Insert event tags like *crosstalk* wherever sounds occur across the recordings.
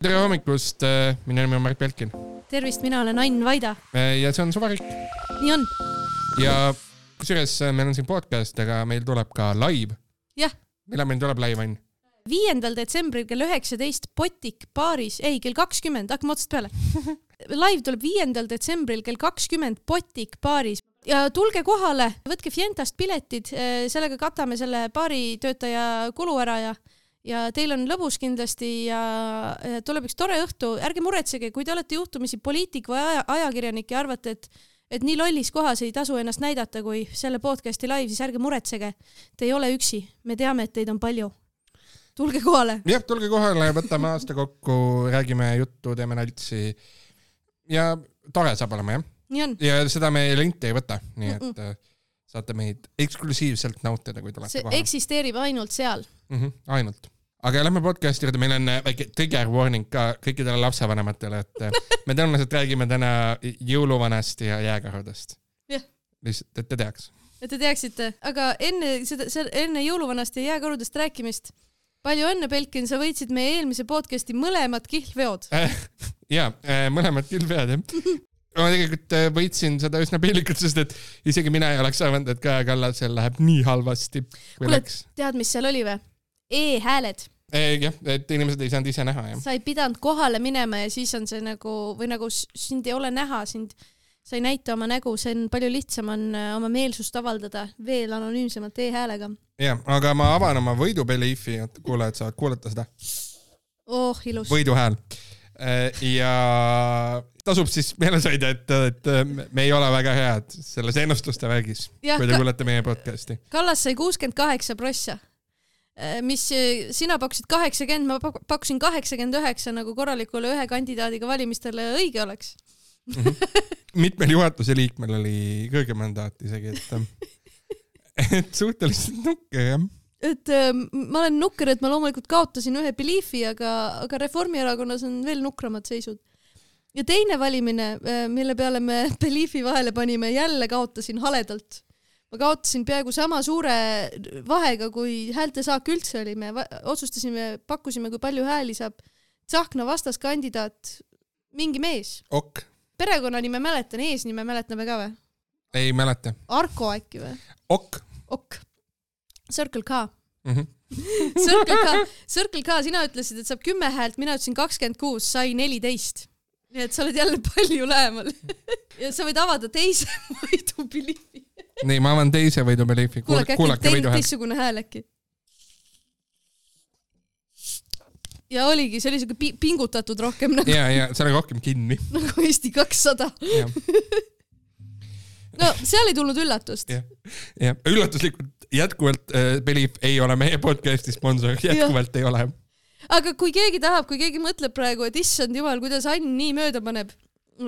tere hommikust, minu nimi on Mart Belkin tervist, mina olen Ain Vaida. ja see on Suvariik. nii on. ja kusjuures meil on siin podcast, aga meil tuleb ka live. jah. millal meil tuleb live, Ain? viiendal detsembril kell üheksateist Botik baaris, ei kell kakskümmend, hakkame otsast peale *laughs* live tuleb viiendal detsembril kell kakskümmend Botik baaris ja tulge kohale, võtke Fientast piletid, sellega katame selle baaritöötaja kulu ära ja ja teil on lõbus kindlasti ja tuleb üks tore õhtu, ärge muretsege, kui te olete juhtumisi poliitik või aja, ajakirjanik ja arvate, et et nii lollis kohas ei tasu ennast näidata kui selle podcast'i live, siis ärge muretsege. Te ei ole üksi, me teame, et teid on palju. tulge kohale. jah, tulge kohale, võtame aasta kokku, räägime juttu, teeme naltsi. ja tore saab olema jah. ja seda me linti ei võta, nii et mm -mm. Saate meid eksklusiivselt nautida, kui tulete kohale. see eksisteerib ainult seal mm. -hmm, ainult aga lähme podcast'i juurde, meil on äh, väike trigger warning ka kõikidele lapsevanematele, et äh, *laughs* me tõenäoliselt räägime täna jõuluvanast ja jääkarudest. jah. lihtsalt, et te teaks. et te teaksite, aga enne seda, enne jõuluvanast ja jääkarudest rääkimist, palju õnne, Belkin, sa võitsid meie eelmise podcast'i mõlemad kihlveod *laughs* ja, äh, mõlemad kihlveod jah *laughs* ma tegelikult võitsin seda üsna piinlikult, sest et isegi mina ei oleks arvanud, et Kaja Kallasel läheb nii halvasti. kuule, tead, mis seal oli või? e-hääled jah, et inimesed ei saanud ise näha, jah. sa ei pidanud kohale minema ja siis on see nagu või nagu sind ei ole näha, sind, sa ei näita oma nägu, see on palju lihtsam on äh, oma meelsust avaldada veel anonüümsemalt e-häälega. jah, aga ma avan oma võidubeliifi, et kuulajad saavad kuulata seda. oh, ilus. võiduhääl. Äh, ja tasub siis meeles hoida, et, et me ei ole väga head selles ennustuste värgis, kui te kuulete meie podcast'i. Kallas sai kuuskümmend kaheksa prossa Äh, mis äh, sina pakkusid kaheksakümmend, ma pakkusin kaheksakümmend üheksa nagu korralikule ühe kandidaadiga valimistele õige oleks mm. -hmm. mitmel juhatuse liikmel oli kõrgem mandaat isegi, et, *laughs* et suhteliselt nukker jah et äh, ma olen nukker, et ma loomulikult kaotasin ühe Beliefi, aga, aga Reformierakonnas on veel nukramad seisud. ja teine valimine, äh, mille peale me *laughs* Beliefi vahele panime, jälle kaotasin haledalt ma kaotasin peaaegu sama suure vahega, kui häälte saak üldse oli, me otsustasime, pakkusime, kui palju hääli saab Tsahkna vastaskandidaat, mingi mees. ok. perekonnanime mäletan, eesnime mäletame ka või? ei mäleta. Arko äkki või? Ok. Ok. Circle K mm. -hmm. *laughs* Circle K, Circle K, sina ütlesid, et saab kümme häält, mina ütlesin kakskümmend kuus, sai neliteist. nii et sa oled jälle palju lähemal *laughs* ja sa võid avada teise *laughs* võidupilli nii, ma avan teise võidupeliifi. kuulake, äkki teine teistsugune hääl äkki. ja oligi, see oli siuke pi pingutatud rohkem nagu. ja, ja see oli rohkem kinni. nagu Eesti kakssada no seal ei tulnud üllatust. jah, üllatuslikult jätkuvalt äh, Belief ei ole meie podcast'i sponsor, jätkuvalt ja. ei ole. aga kui keegi tahab, kui keegi mõtleb praegu, et issand jumal, kuidas Ann nii mööda paneb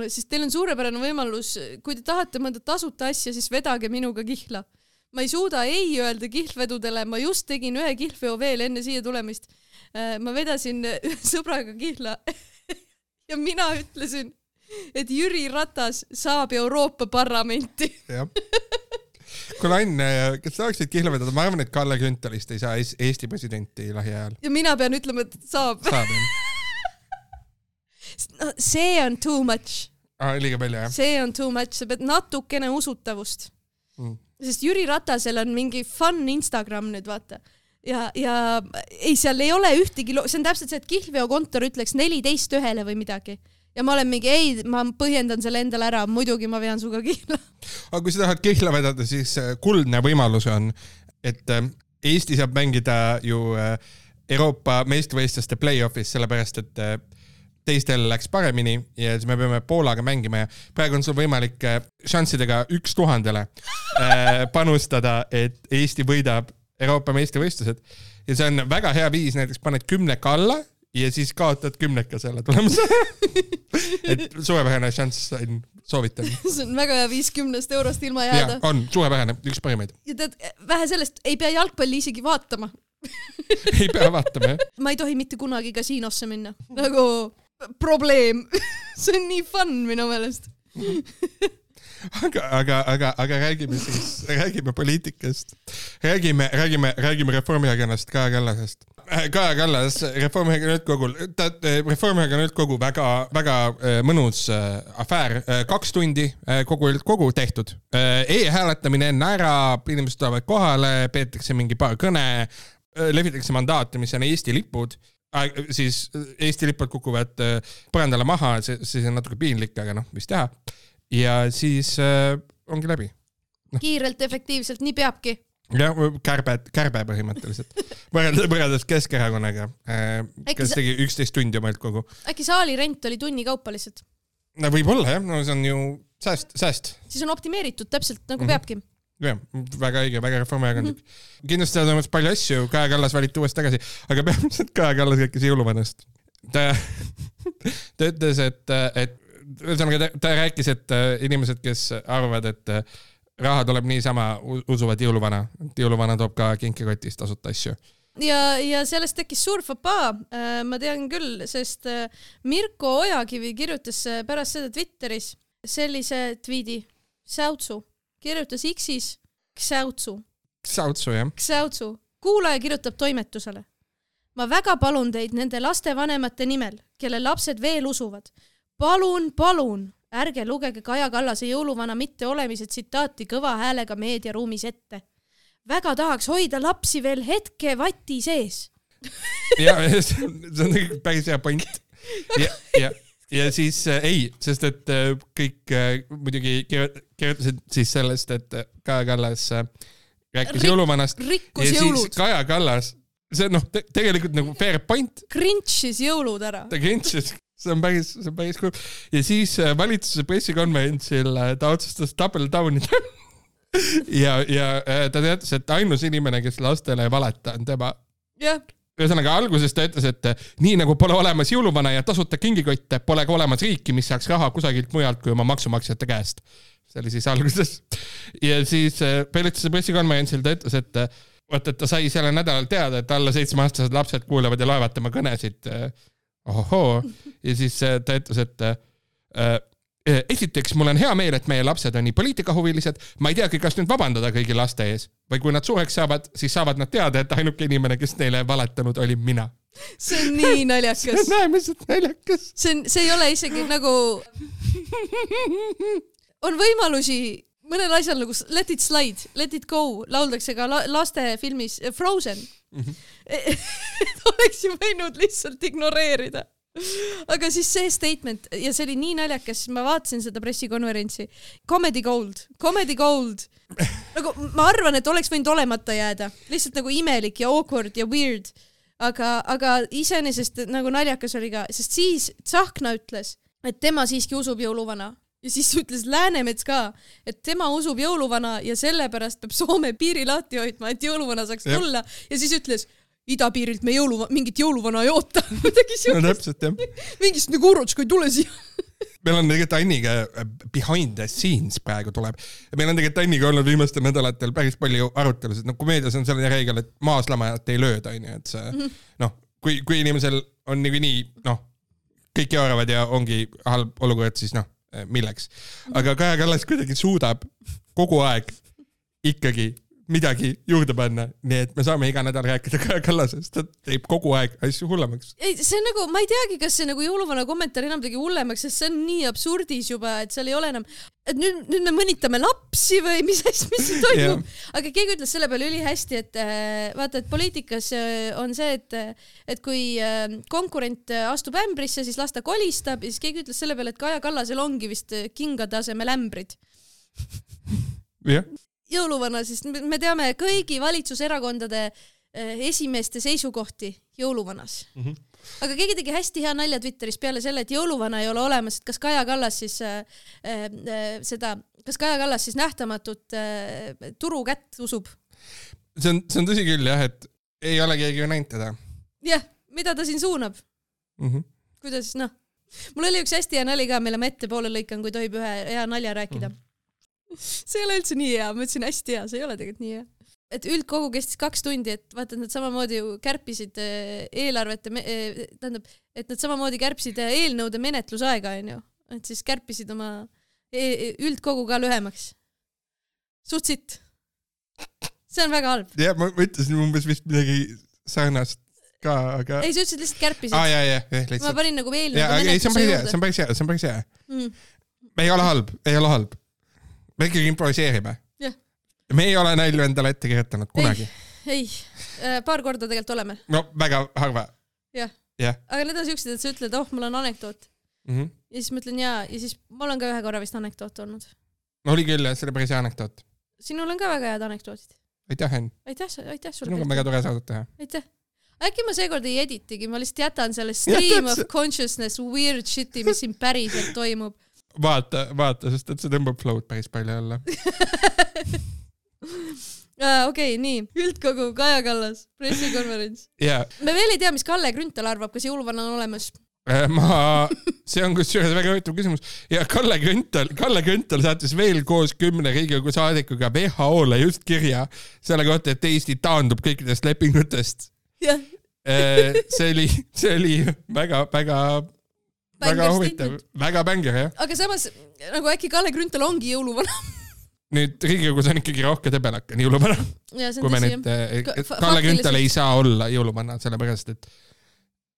siis teil on suurepärane võimalus, kui te tahate mõnda tasuta asja, siis vedage minuga kihla. ma ei suuda ei öelda kihlvedudele, ma just tegin ühe kihlveo veel enne siia tulemist. Äh, ma vedasin sõbraga kihla *laughs* ja mina ütlesin, et Jüri Ratas saab Euroopa Parlamenti. *laughs* kuule Ain, kas sa tahaksid kihla vedada, ma arvan, et Kalle Grünthalist ei saa Eesti presidenti lähiajal. ja mina pean ütlema, et saab. saab jah see on too much ah,. liiga palju jah? see on too much, sa pead natukene usutavust mm.. sest Jüri Ratasel on mingi fun Instagram nüüd vaata ja, ja ei, seal ei ole ühtegi, see on täpselt see, et kihlveokontor ütleks neliteist ühele või midagi ja ma olen mingi ei, ma põhjendan selle endale ära, muidugi ma vean sinuga kihla. aga kui sa tahad kihla vedada, siis äh, kuldne võimalus on, et äh, Eesti saab mängida ju äh, Euroopa meistrivõistluste play-off'is, sellepärast et teistel läks paremini ja siis me peame Poolaga mängima ja praegu on sul võimalik šanssidega üks tuhandele panustada, et Eesti võidab Euroopa meistrivõistlused ja see on väga hea viis, näiteks paned kümneka alla ja siis kaotad kümneka selle tulemuse *laughs* et suurepärane šanss, soovitan. *laughs* see on väga hea viis kümnest eurost ilma jääda. on, suurepärane, üks parimaid. ja tead, vähe sellest, ei pea jalgpalli isegi vaatama *laughs* ei pea vaatama, jah. ma ei tohi mitte kunagi kasiinosse minna, nagu probleem see on nii fun minu meelest aga, aga, aga, aga räägime siis, räägime poliitikast, räägime, räägime, räägime Reformierakonnast, Kaja Kallasest. Kaja Kallas Reformierakonna üldkogul, ta, Reformierakonna üldkogu väga, väga äh, mõnus äh, afäär, kaks tundi kogu üldkogu tehtud. E. E-hääletamine enne ära, inimesed tulevad kohale, peetakse mingi paar kõne, levitatakse mandaate, mis on Eesti lipud. Siis Eesti lipud kukuvad põrandale maha, siis on natuke piinlik, aga noh, mis teha. ja siis äh, ongi läbi. No.. kiirelt, efektiivselt, nii peabki jah, kärbe, kärbe põhimõtteliselt. võrreldes, võrreldes Keskerakonnaga äh,, kes tegi üksteist tundi oma üldkogu. äkki saali rent oli tunni kaupa lihtsalt? no võib-olla jah, no see on ju sääst, sääst. siis on optimeeritud täpselt nagu mm -hmm. peabki jah, väga õige, väga reformierakondlik mm. -hmm. kindlasti seal toimus palju asju, Kaja Kallas valiti uuesti tagasi, aga peamiselt Kaja Kallas rääkis jõuluvanast. ta, *laughs* ta ütles, et, et ühesõnaga ta, ta rääkis, et inimesed, kes arvavad, et raha tuleb niisama, usuvad jõuluvana, et jõuluvana toob ka kinkekotist tasuta asju ja, ja sellest tekkis suur fopaa, äh, ma tean küll, sest äh, Mirko Ojakivi kirjutas äh, pärast seda Twitteris sellise tweet'i, säutsu, kirjutas X-is ksäutsu. ksäutsu, jah. ksäutsu, kuulaja kirjutab toimetusele. ma väga palun teid nende lastevanemate nimel, kelle lapsed veel usuvad. palun, palun ärge lugege Kaja Kallase jõuluvana mitteolemise tsitaati kõva häälega meediaruumis ette. väga tahaks hoida lapsi veel hetke vati sees. ja see on päris hea point. ja, ja, ja siis äh, ei, sest et äh, kõik äh, muidugi kirjutasid siis sellest, et äh, Kaja Kallas äh, rääkis Rik jõuluvanast. ja jõulud. siis Kaja Kallas see on noh te, tegelikult nagu fair point. Grinch'is jõulud ära. ta Grinch'is see on päris, see on päris kurb. ja siis äh, valitsuse pressikonverentsil äh, ta otsustas double down ida *laughs* ja, ja äh, ta teatas, et ainus inimene, kes lastele ei valeta, on tema. jah ühesõnaga alguses ta ütles, et nii nagu pole olemas jõuluvana ja tasuta kingikotte, pole ka olemas riiki, mis saaks raha kusagilt mujalt kui oma maksumaksjate käest. see oli siis alguses. ja siis valitsuse pressikonverentsil ta ütles, et vot, et ta sai sellel nädalal teada, et alla seitsmeaastased lapsed kuulavad ja loevad tema kõnesid ohoo, ja siis äh, ta ütles, et äh, äh, esiteks, mul on hea meel, et meie lapsed on nii poliitikahuvilised, ma ei teagi, kas nüüd vabandada kõigi laste ees või kui nad suureks saavad, siis saavad nad teada, et ainuke inimene, kes neile valetanud, olin mina. see on nii naljakas. *laughs* see on äärmiselt naljakas. see on, see ei ole isegi nagu *laughs* on võimalusi mõnel asjal nagu let it slide, let it go lauldakse ka la lastefilmis Frozen *laughs* mm. -hmm. oleks ju võinud lihtsalt ignoreerida. aga siis see statement ja see oli nii naljakas, ma vaatasin seda pressikonverentsi. Comedy gold, comedy gold. nagu ma arvan, et oleks võinud olemata jääda, lihtsalt nagu imelik ja awkward ja weird. aga, aga iseenesest nagu naljakas oli ka, sest siis Tsahkna ütles, et tema siiski usub jõuluvana ja siis *laughs* ütles Läänemets ka, et tema usub jõuluvana ja sellepärast peab Soome piiri lahti hoidma, et jõuluvana saaks ja. tulla ja siis ütles idapiirilt me jõulu, mingit jõuluvana ei oota *laughs* midagi siukest no,. täpselt jah. mingist nagu Urutška ei tule siia *laughs* meil on tegelikult Anniga äh, behind the scenes praegu tuleb. meil on tegelikult Anniga olnud viimastel nädalatel päris palju arutelusid, no komeedias on selline reegel, et maaslamajat ei lööda, onju, et see mm -hmm. noh, kui, kui inimesel on niikuinii noh, kõik jauravad ja ongi halb olukord, siis noh milleks. aga Kaja Kallas kuidagi suudab kogu aeg ikkagi midagi juurde panna, nii et me saame iga nädal rääkida Kaja Kallasest, ta teeb kogu aeg asju hullemaks. ei, see on nagu, ma ei teagi, kas see nagu jõuluvana kommentaar enam tegi hullemaks, sest see on nii absurdis juba, et seal ei ole enam, et nüüd, nüüd me mõnitame lapsi või mis asja, mis siin toimub? Yeah.. aga keegi ütles selle peale ülihästi, et äh, vaata, et poliitikas äh, on see, et, et kui konkurent astub ämbrisse, siis las ta kolistab ja siis keegi ütles selle peale, et Kaja Kallasel ongi vist kingade asemel ämbrid. jah jõuluvana, siis me teame kõigi valitsuserakondade eh, esimeeste seisukohti jõuluvanas mm. -hmm. aga keegi tegi hästi hea nalja Twitteris peale selle, et jõuluvana ei ole olemas, et kas Kaja Kallas siis äh, äh, seda, kas Kaja Kallas siis nähtamatut äh, turu kätt usub? see on, see on tõsi küll jah, et ei ole keegi ju näinud teda. jah, mida ta siin suunab mm? -hmm. kuidas noh, mul oli üks hästi hea nali ka, mille ma ettepoole lõikan, kui tohib ühe hea nalja rääkida mm. -hmm *laughs* see ei ole üldse nii hea, ma ütlesin hästi hea, see ei ole tegelikult nii hea. et üldkogu kestis kaks tundi, et vaata, nad samamoodi ju kärpisid eh, eelarvete, eh, tähendab, et nad samamoodi kärpisid eh, eelnõude menetlusaega, onju. et siis kärpisid oma üldkogu ka lühemaks. suht sitt. see on väga halb. jah, ma ütlesin umbes vist midagi sarnast ka, aga. ei, sa ütlesid lihtsalt kärpisid ja, ja, jah, ma panin nagu aga ei, see on päris hea, see on päris hea, see on päris hea. juurde. ei ole halb, ei ole halb. Me ikkagi improviseerime Jah.. me ei ole nalju endale ette kirjutanud kunagi. ei, paar korda tegelikult oleme, no väga harva. jah. Jah. aga need on siuksed, et sa ütled, oh, mul on anekdoot Mhm. ja siis ma ütlen jaa ja siis mul on ka ühe korra vist anekdoot olnud. oli küll jah, see oli päris hea anekdoot. sinul on ka väga head anekdoodid. aitäh, Henn. aitäh, aitäh sulle sinuga on. väga tore saadet teha. aitäh. äkki ma seekord ei editigi, ma lihtsalt jätan selle stream of consciousness weird shit'i, mis siin päriselt toimub. vaata, vaata, sest et see tõmbab flow'd päris palju alla. *laughs* okei okay,, nii, üldkogu Kaja Kallas, pressikonverents. ja me veel ei tea, mis Kalle Grünthal arvab, kas jõuluvana on olemas. äh, ma, see on kusjuures väga huvitav küsimus ja Kalle Grünthal, Kalle Grünthal saatis veel koos kümne Riigikogu saadikuga WHO-le just kirja selle kohta, et Eesti taandub kõikidest lepingutest. jah, see oli, see oli väga-väga, väga huvitav väga bänger jah. aga samas nagu äkki Kalle Grünthal ongi jõuluvana. *laughs* nüüd Riigikogus on ikkagi rohke debelake jõuluvana, ja see kui on me nüüd eh, Kalle Grünthal ei saa olla jõuluvana, sellepärast et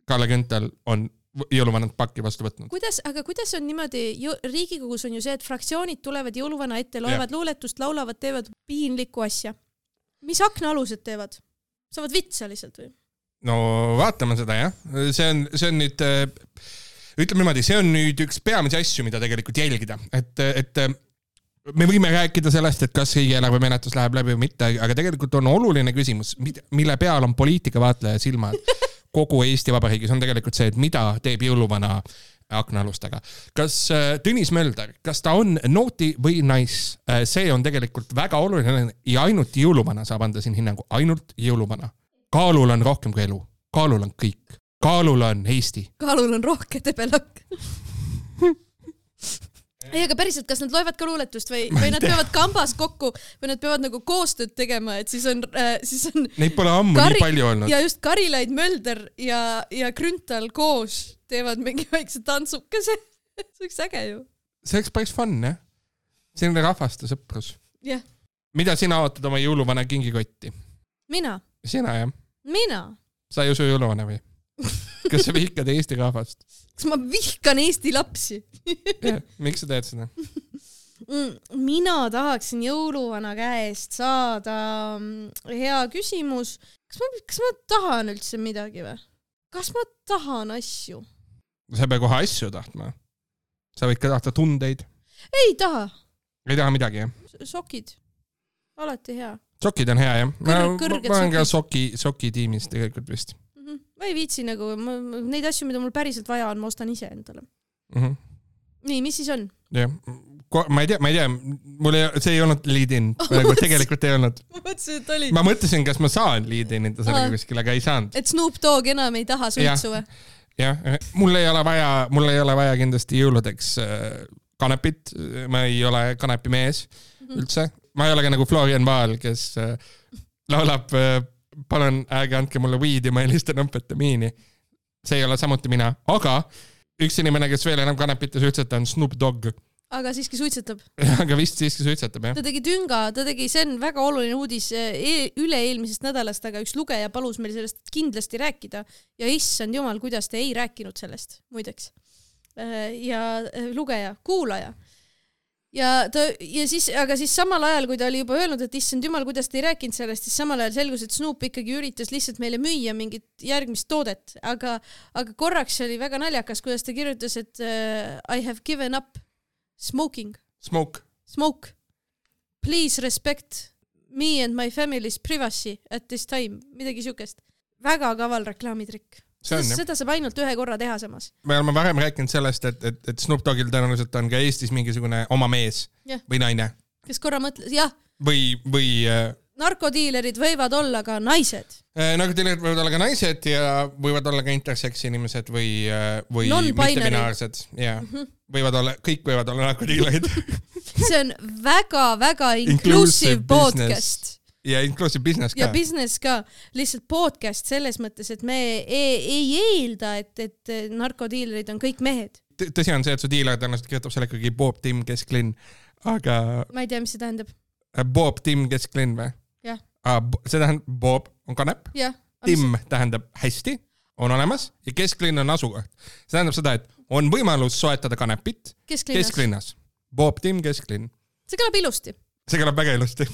Kalle Grünthal on jõuluvanat pakki vastu võtnud. kuidas, aga kuidas on niimoodi, Riigikogus on ju see, et fraktsioonid tulevad jõuluvana ette, loevad luuletust, laulavad, teevad piinlikku asja. mis aknaalused teevad? saavad vitsa lihtsalt või? no vaatame seda jah, see on, see on nüüd, ütleme niimoodi, see on nüüd üks peamisi asju, mida tegelikult jälgida, et, et me võime rääkida sellest, et kas riigieelarve menetlus läheb läbi või mitte, aga tegelikult on oluline küsimus, mille peal on poliitikavaatleja silmad *laughs* kogu Eesti Vabariigis, on tegelikult see, et mida teeb jõuluvana aknaalustega. kas äh, Tõnis Mölder, kas ta on naughty või nice, see on tegelikult väga oluline ja ainult jõuluvana saab anda siin hinnangu, ainult jõuluvana. kaalul on rohkem kui elu, kaalul on kõik, kaalul on Eesti. kaalul on rohke debelakk. ei, aga päriselt, kas nad loevad ka luuletust või, või nad peavad kambas kokku või nad peavad nagu koostööd tegema, et siis on äh,, siis on Neid pole ammu Kari- nii palju olnud. ja just Karilaid, Mölder ja, ja Grünthal koos teevad mingi väikse tantsukese. see oleks äge ju. see oleks päris fun jah, selline rahvaste sõprus. jah, mida sina ootad oma jõuluvana kingikotti? mina, sina jah, mina. sa ei usu jõuluvana või? *laughs* kas sa vihkad Eesti rahvast? kas ma vihkan Eesti lapsi? *laughs* miks sa teed seda? Mm, mina tahaksin jõuluvana käest saada mm, hea küsimus. kas ma, kas ma tahan üldse midagi või? kas ma tahan asju? sa ei pea kohe asju tahtma. sa võid ka tahta tundeid. ei taha, ei taha midagi jah? sokid, alati hea sokid on hea jah? ma ma olen ka soki, soki tiimis tegelikult vist. Ma ei viitsi nagu, neid asju, mida mul päriselt vaja on, ma ostan ise endale. mm. -hmm. nii, mis siis on? jah, ma ei tea, ma ei tea, mul ei, see ei olnud lead-in, nagu tegelikult ei olnud. *laughs* ma mõtlesin, et oli. ma mõtlesin, kas ma saan lead-in ida sellega Aa. kuskile, aga ei saanud. et Snoop Dogg enam ei taha suitsu või? jah, mul ei ole vaja, mul ei ole vaja kindlasti jõuludeks äh, kanepit, ma ei ole kanepimees Mhm. üldse, ma ei ole ka nagu Florian Vaal, kes äh, laulab äh, palun ärge andke mulle weed'i, ma helistan amfetamiini. see ei ole samuti mina, aga üks inimene, kes veel enam kanepit ei suitseta, on Snoop Dogg. aga siiski suitsetab. *laughs* aga vist siiski suitsetab jah. ta tegi tünga, ta tegi, see on väga oluline uudis e üle-eelmisest nädalast, aga üks lugeja palus meil sellest kindlasti rääkida ja issand jumal, kuidas te ei rääkinud sellest, muideks. ja äh, lugeja, kuulaja ja ta ja siis, aga siis samal ajal, kui ta oli juba öelnud, et issand jumal, kuidas te ei rääkinud sellest, siis samal ajal selgus, et Snoop ikkagi üritas lihtsalt meile müüa mingit järgmist toodet, aga, aga korraks oli väga naljakas, kuidas ta kirjutas, et uh, I have given up smoking, Smoke. smoke. Please respect me and my family's privacy at this time, midagi siukest. väga kaval reklaamitrikk. jah. seda saab ainult ühe korra teha samas. me oleme varem rääkinud sellest, et, et, et Snoop Doggil tõenäoliselt on ka Eestis mingisugune oma mees Jah. või naine kes korra mõtles, jah, või, või äh, narkodiilerid võivad olla ka naised. Äh, teil võivad olla ka naised ja võivad olla ka intersex inimesed või, või Non-binary. mittebinaarsed ja võivad olla, kõik võivad olla narkodiilerid *laughs* see on väga-väga Inclusive podcast ja inclusive business ja ka. business ka, lihtsalt podcast selles mõttes, et me ei, ei eelda, et, et narkodiilerid on kõik mehed. tõsi on see, et su diiler tõenäoliselt kirjutab selle ikkagi Bob Tim Kesklinn, aga ma ei tea, mis see tähendab. äh, Bob Tim Kesklinn või? Jah. see tähendab, Bob on kanep, Tim tähendab hästi, on olemas ja kesklinn on asukoht. see tähendab seda, et on võimalus soetada kanepit kesklinnas. kesklinnas. Bob Tim kesklinn. see kõlab ilusti, see kõlab väga ilusti.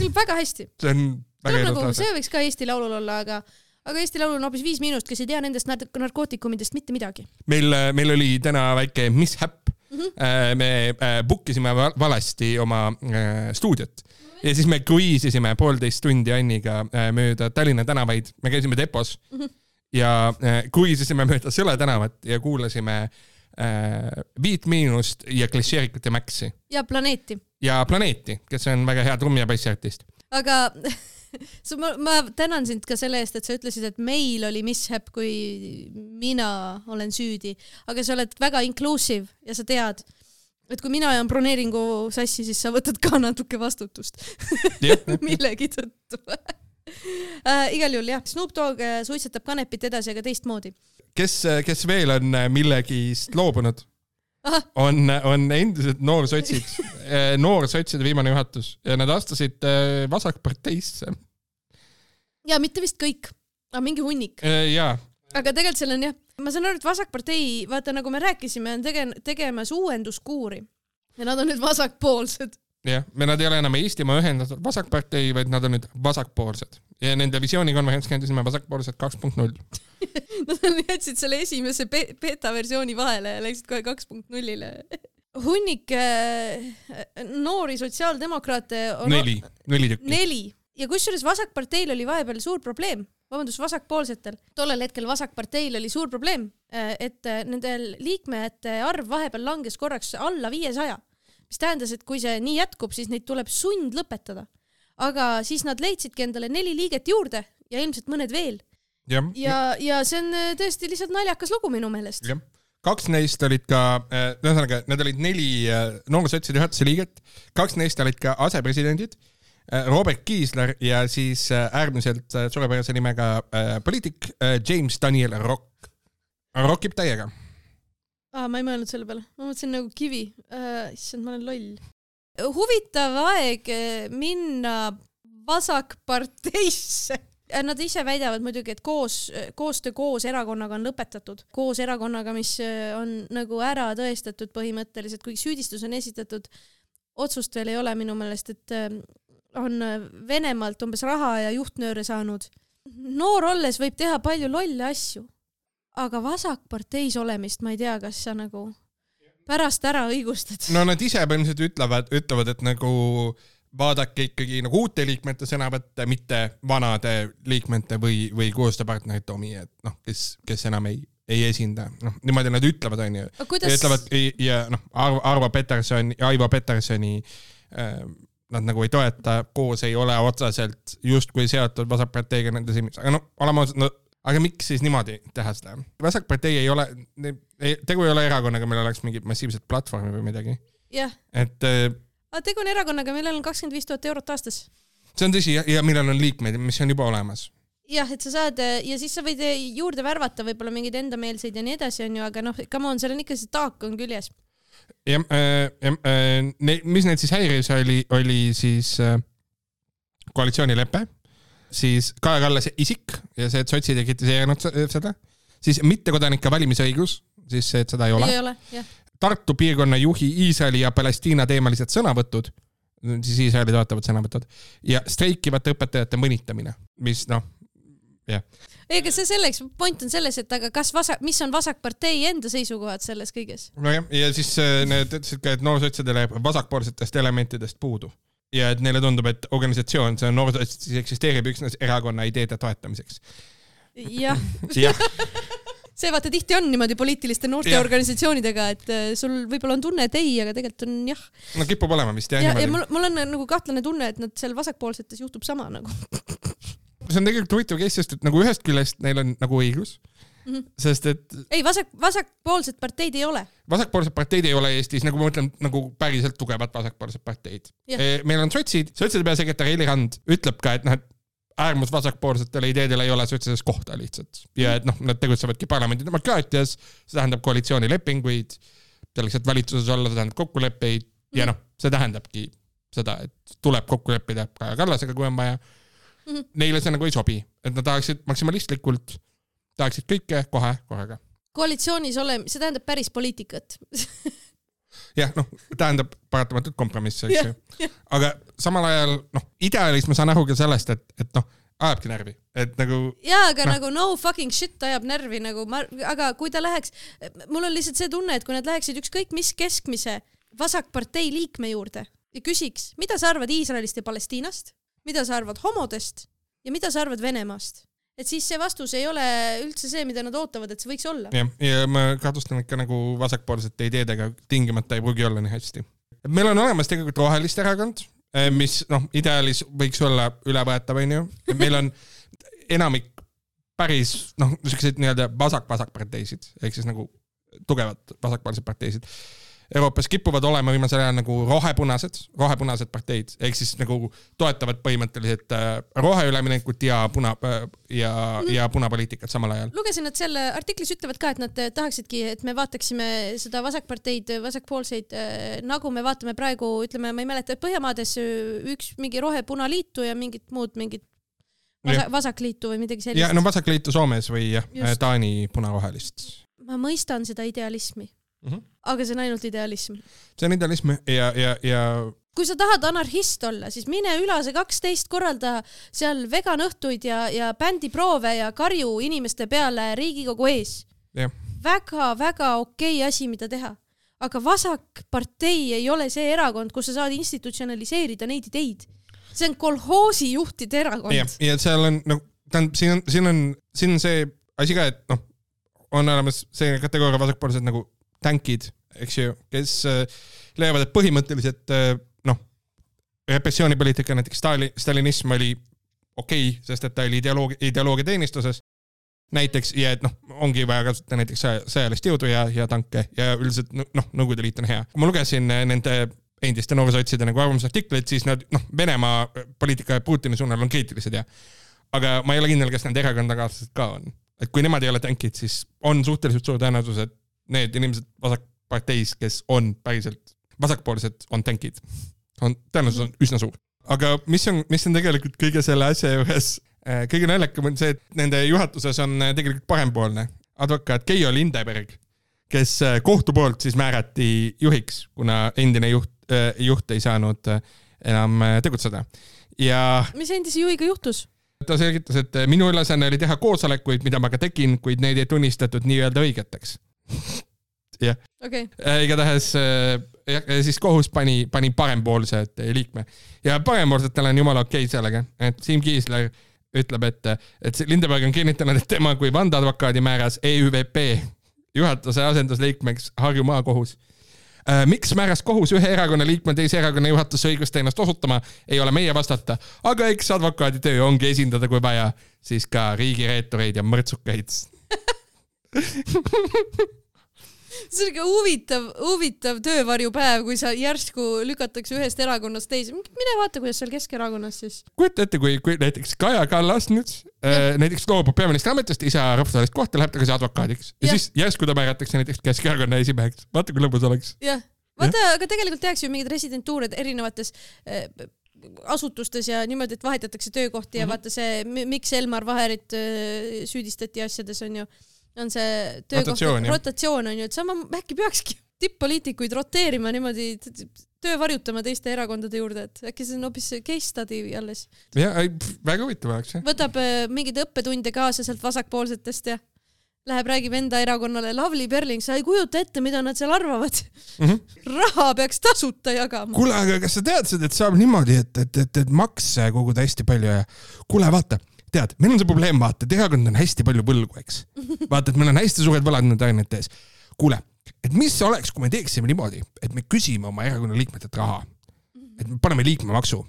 Kõlab väga hästi. see on väga ilus nagu, lause. see võiks ka Eesti Laulul olla, aga, aga Eesti Laulul on hoopis Viis Miinust, kes ei tea nendest nar- narkootikumidest mitte midagi. meil, meil oli täna väike mishap mm. -hmm. me äh, book isime val- valesti oma äh, stuudiot ja siis me kruiisisime poolteist tundi Anniga äh, mööda Tallinna tänavaid, me käisime depos mm -hmm. ja äh, kruiisisime mööda Sõle tänavat ja kuulasime äh, Viit Miinust ja Klišeerikut ja Maxi ja Planeeti. ja Planeeti, kes on väga hea trummi ja bassiartist. aga *laughs* sa, ma, ma tänan sind ka selle eest, et sa ütlesid, et meil oli mishap, kui mina olen süüdi, aga sa oled väga inclusive ja sa tead, et kui mina ajan broneeringu sassi, siis sa võtad ka natuke vastutust. *laughs* Millegi tõttu *laughs* äh,. igal juhul jah, Snoop Dogg äh, suitsetab kanepit edasi, aga teistmoodi. kes, kes veel on äh, millegist loobunud? on, on endiselt noorsotsid, noorsotside viimane juhatus ja nad astusid äh, vasakparteisse. ja mitte vist kõik, aga mingi hunnik. ja, aga tegelikult seal on jah, ma saan aru, et Vasakpartei, vaata nagu me rääkisime, on tege-, tegemas uuenduskuuri ja nad on nüüd vasakpoolsed. jah, nad ei ole enam Eestimaa Ühendatud Vasakpartei, vaid nad on nüüd vasakpoolsed ja nende visioonikonverents kandisime vasakpoolsed kaks punkt null. *laughs* Nad jätsid selle esimese be- beeta versiooni vahele ja läksid kohe kaks punkt nullile. hunnik äh, noori sotsiaaldemokraate on neli, neli tükki. neli ja kusjuures Vasakparteil oli vahepeal suur probleem, vabandust, vasakpoolsetel, tollel hetkel Vasakparteil oli suur probleem, et äh, nendel liikmete arv vahepeal langes korraks alla viiesaja, mis tähendas, et kui see nii jätkub, siis neid tuleb sundlõpetada. aga siis nad leidsidki endale neli liiget juurde ja ilmselt mõned veel jah, ja, ja see on äh, tõesti lihtsalt naljakas lugu minu meelest. jah. kaks neist olid ka, ühesõnaga, need olid neli äh, noorsotside juhatuse liiget, kaks neist olid ka asepresidendid. Robert Kiisler ja siis äh, äärmiselt äh, suurepärase nimega äh, poliitik äh, James Daniel Rock. rockib täiega aa, ma ei mõelnud selle peale, ma mõtlesin nagu kivi uh,. issand, ma olen loll. huvitav aeg eh, minna vasakparteisse. Nad ise väidavad muidugi, et koos, koostöö koos erakonnaga on lõpetatud, koos erakonnaga, mis on nagu ära tõestatud põhimõtteliselt, kuigi süüdistus on esitatud, otsust veel ei ole minu meelest, et on Venemaalt umbes raha ja juhtnööre saanud. noor olles võib teha palju lolle asju aga vasakparteis olemist ma ei tea, kas sa nagu pärast ära õigustad. no nad ise põhimõtteliselt ütlevad, ütlevad, et nagu vaadake ikkagi nagu uute liikmete sõnavõtte, mitte vanade liikmete või, või koostööpartnerite omi, et noh, kes, kes enam ei, ei esinda, noh niimoodi nad ütlevad, onju. ütlevad ja noh, Arvo, Arvo Peterson ja Aivo Petersoni äh, nad nagu ei toeta, koos ei ole otseselt justkui seotud Vasakparteiga nende silmis, aga no oleme ausad, no aga miks siis niimoodi teha seda? Vasakpartei ei ole, tegu ei ole erakonnaga, millel oleks mingit massiivset platvormi või midagi, jah, et äh, tegu on erakonnaga, millel on kakskümmend viis tuhat eurot aastas. see on tõsi ja, ja millel on liikmeid, mis on juba olemas. jah, et sa saad ja siis sa võid juurde värvata võib-olla mingeid endameelseid ja nii edasi, onju, aga noh, come on, seal on ikka see taak on küljes. ja, ja äh, ne- mis neid siis häiris, oli, oli siis äh, koalitsioonilepe, siis Kaja Kallase isik ja see, et sotsid ei kritiseerinud se- seda, siis mittekodanike valimisõigus, siis see, et seda ei ole. ei ole, jah. Tartu piirkonna juhi Iisraeli ja Palestiina teemalised sõnavõtud, siis Iisraeli toetavad sõnavõtud ja streikivate õpetajate mõnitamine, mis noh, jah. ei, aga see selleks, point on selles, et aga kas vasak, mis on vasakpartei enda seisukohad selles kõiges? nojah, ja siis äh, need ütlesid ka, et noorsotsidele jääb vasakpoolsetest elementidest puudu ja et neile tundub, et organisatsioon, see noorsotsid eksisteerib üksnes erakonna ideede toetamiseks. jah, see vaata tihti on niimoodi poliitiliste Jah. noorteorganisatsioonid, et äh, sul võib-olla on tunne, et ei, aga tegelikult on jah. no kipub olema vist jah ja, ja mul, mul on nagu kahtlane tunne, et nad seal vasakpoolsetes juhtub sama nagu. see on tegelikult huvitav case, sest et nagu ühest küljest neil on nagu õigus mm, Mhm. -hmm. sest et ei, vasak, vasakpoolset parteid ei ole. vasakpoolsed parteid ei ole Eestis nagu ma mõtlen nagu päriselt tugevad vasakpoolsed parteid Jah.. meil on sotsid, sotside peasekretär Heili Rand ütleb ka, et noh, et äärmusvasakpoolsetele ideedele ei ole sotsides kohta lihtsalt ja et noh, nad tegutsevadki parlamendi demokraatias, see tähendab koalitsioonilepinguid, selleks, et valitsuses olla, see tähendab kokkuleppeid ja noh, see tähendabki seda, et tuleb kokku leppida Kaja Kallasega, kui on vaja. Mhm. -hmm. neile see nagu ei sobi, et nad tahaksid maksimalistlikult, tahaksid kõike kohe korraga. koalitsioonis ole, see tähendab päris poliitikat. *laughs* jah, noh, tähendab paratamatult kompromisse, eks ju. aga samal ajal, noh, ideaalis ma saan aru ka sellest, et, et noh, ajabki närvi, et nagu jaa, aga no. nagu no fucking shit ajab närvi nagu aga kui ta läheks, mul on lihtsalt see tunne, et kui nad läheksid ükskõik mis keskmise vasakpartei liikme juurde ja küsiks, mida sa arvad Iisraelist ja Palestiinast, mida sa arvad homodest ja mida sa arvad Venemaast, et siis see vastus ei ole üldse see, mida nad ootavad, et see võiks olla. jah, ja ma kahtlustan, et ka nagu vasakpoolsete ideedega tingimata ei pruugi olla nii hästi. meil on olemas tegelikult Roheliste erakond, mis noh, ideaalis võiks olla ülevõetav, onju. meil on enamik päris noh, niisuguseid nii-öelda vasak-vasakparteisid ehk siis nagu tugevad vasakpoolsed parteisid. Euroopas kipuvad olema viimasel ajal nagu rohepunased, rohepunased parteid ehk siis nagu toetavad põhimõtteliselt äh, roheüleminekut ja puna äh, ja, ja punapoliitikat samal ajal. lugesin, et seal artiklis ütlevad ka, et nad tahaksidki, et me vaataksime seda vasakparteid, vasakpoolseid, nagu me vaatame praegu, ütleme, ma ei mäleta, Põhjamaades üks mingi rohe-punaliitu ja mingit muud mingit vasa, vasakliitu või midagi ja sellist. no vasakliitu Soomes või jah. Taani punarohelist. ma mõistan seda idealismi, Mhm. aga see on ainult idealism. see on idealism ja, ja, ja kui sa tahad anarhist olla, siis mine Ülase kaksteist korralda seal veganõhtuid ja, ja bändiproove ja karju inimeste peale Riigikogu ees jah, väga-väga okei asi, mida teha. aga vasakpartei ei ole see erakond, kus sa saad institutsionaliseerida neid ideid. see on kolhoosi juhtide erakond jah, ja seal on nagu, tähendab, siin on, siin on, siin on see asi ka, et noh, on olemas see kategooria vasakpoolsed nagu tänkid, eks ju, kes äh, leiavad, et põhimõtteliselt äh, noh, repressioonipoliitika, näiteks Stali-, stalinism oli okei okay,, sest et ta oli ideoloogia, ideoloogia teenistuses näiteks ja et noh, ongi vaja kasutada näiteks sõja- sõjalist jõudu ja, ja tanke ja üldiselt no- noh, Nõukogude Liit on hea. kui ma lugesin äh, nende endiste noorsootside nagu arvamusartikleid, siis nad noh, Venemaa poliitika Putini suunal on kriitilised ja aga ma ei ole kindel, kas nende erakonnakaaslased ka on. et kui nemad ei ole tankid, siis on suhteliselt suur tõenäosus, et need inimesed vasakparteis, kes on päriselt vasakpoolsed, on tankid. on, tõenäosus on üsna suur. aga mis on, mis on tegelikult kõige selle asja juures äh, kõige naljakam on see, et nende juhatuses on äh, tegelikult parempoolne advokaat Keijo Lindeberg, kes äh, kohtu poolt siis määrati juhiks, kuna endine juht, juht ei saanud enam tegutseda. ja mis endise juhiga juhtus? ta selgitas, et minu ülesanne oli teha koosolekuid, mida ma ka tegin, kuid neid ei tunnistatud nii-öelda õigeteks. jah, okei okay., igatahes äh, siis kohus pani, pani parempoolsed äh, liikme ja parempoolsetel on jumala okei okay sellega, et Siim Kiisler ütleb, et, et Lindeberg on kinnitanud, et tema kui vandeadvokaadi määras EÜVP juhatuse asendusliikmeks Harju maakohus. miks määras kohus ühe erakonna liikme teise erakonna juhatusse õigust ennast osutama, ei ole meie vastata, aga eks advokaadi töö ongi esindada, kui vaja, siis ka riigireetureid ja mõrtsukaid. *laughs* see on ikka huvitav, huvitav töövarjupäev, kui sa järsku lükatakse ühest erakonnast teise. mine vaata, kuidas seal Keskerakonnas siis. kujuta ette, kui, kui näiteks Kaja Kallas nüüd äh, näiteks loobub peaministri ametist, ei saa rahvusvahelist kohta, läheb tagasi advokaadiks ja, ja siis järsku ta määratakse näiteks Keskerakonna esimeheks. vaata, kui lõbus oleks. jah, vaata, aga tegelikult tehakse ju mingeid residentuure erinevates äh, asutustes ja niimoodi, et vahetatakse töökohti mm -hmm. ja vaata see, miks Elmar Vaherit äh, süüdistati asjades onju, on see töökoht, Rotatsioon, jah. rotatsioon onju, et sama äkki peakski *laughs* tipp-poliitikuid roteerima niimoodi, töö varjutama teiste erakondade juurde, et äkki see on hoopis case study alles. ja, väga huvitav oleks jah. võtab äh, mingeid õppetunde kaasa sealt vasakpoolsetest ja läheb, räägib enda erakonnale, Lavly Perling, sa ei kujuta ette, mida nad seal arvavad. Mm -hmm. raha peaks tasuta jagama. kuule, aga kas sa teadsid, et saab niimoodi, et, et, et, et makse koguda hästi palju ja kuule, vaata, tead, meil on see probleem, vaata, et erakond on hästi palju võlgu, eks. vaata, et meil on hästi suured võlad nende ainete ees. kuule, et mis oleks, kui me teeksime niimoodi, et me küsime oma erakonna liikmetelt raha, et me paneme liikmemaksu.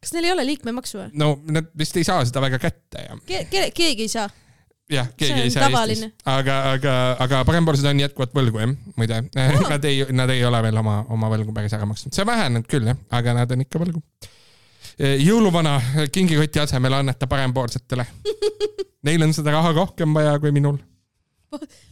kas neil ei ole liikmemaksu või no nad vist ei saa seda väga kätte ja Ke? Ke keegi ei saa. jah, keegi ei saa tavaline. Eestis, aga, aga, aga parempoolsed on jätkuvalt võlgu jah, muide. Nad ei, nad ei ole veel oma, oma võlgu päris ära maksnud, see on vähenenud küll jah, aga nad on ikka võlgu. Jõuluvana kingikoti asemel anneta parempoolsetele. Neil on seda raha rohkem vaja kui minul.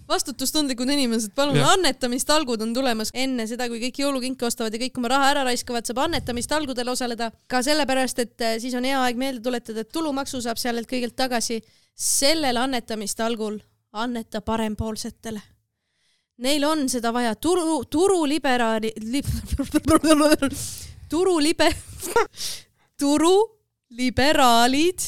vastutustundlikud inimesed, palun, Jah. annetamistalgud on tulemas enne seda, kui kõik jõulukinke ostavad ja kõik oma raha ära raiskavad, saab annetamistalgudel osaleda. ka sellepärast, et äh, siis on hea aeg meelde tuletada, et tulumaksu saab sellelt kõigelt tagasi. sellel annetamistalgul anneta parempoolsetele. Neil on seda vaja, turu, turuliberaali li, *laughs* turulibe, turuliberaalid,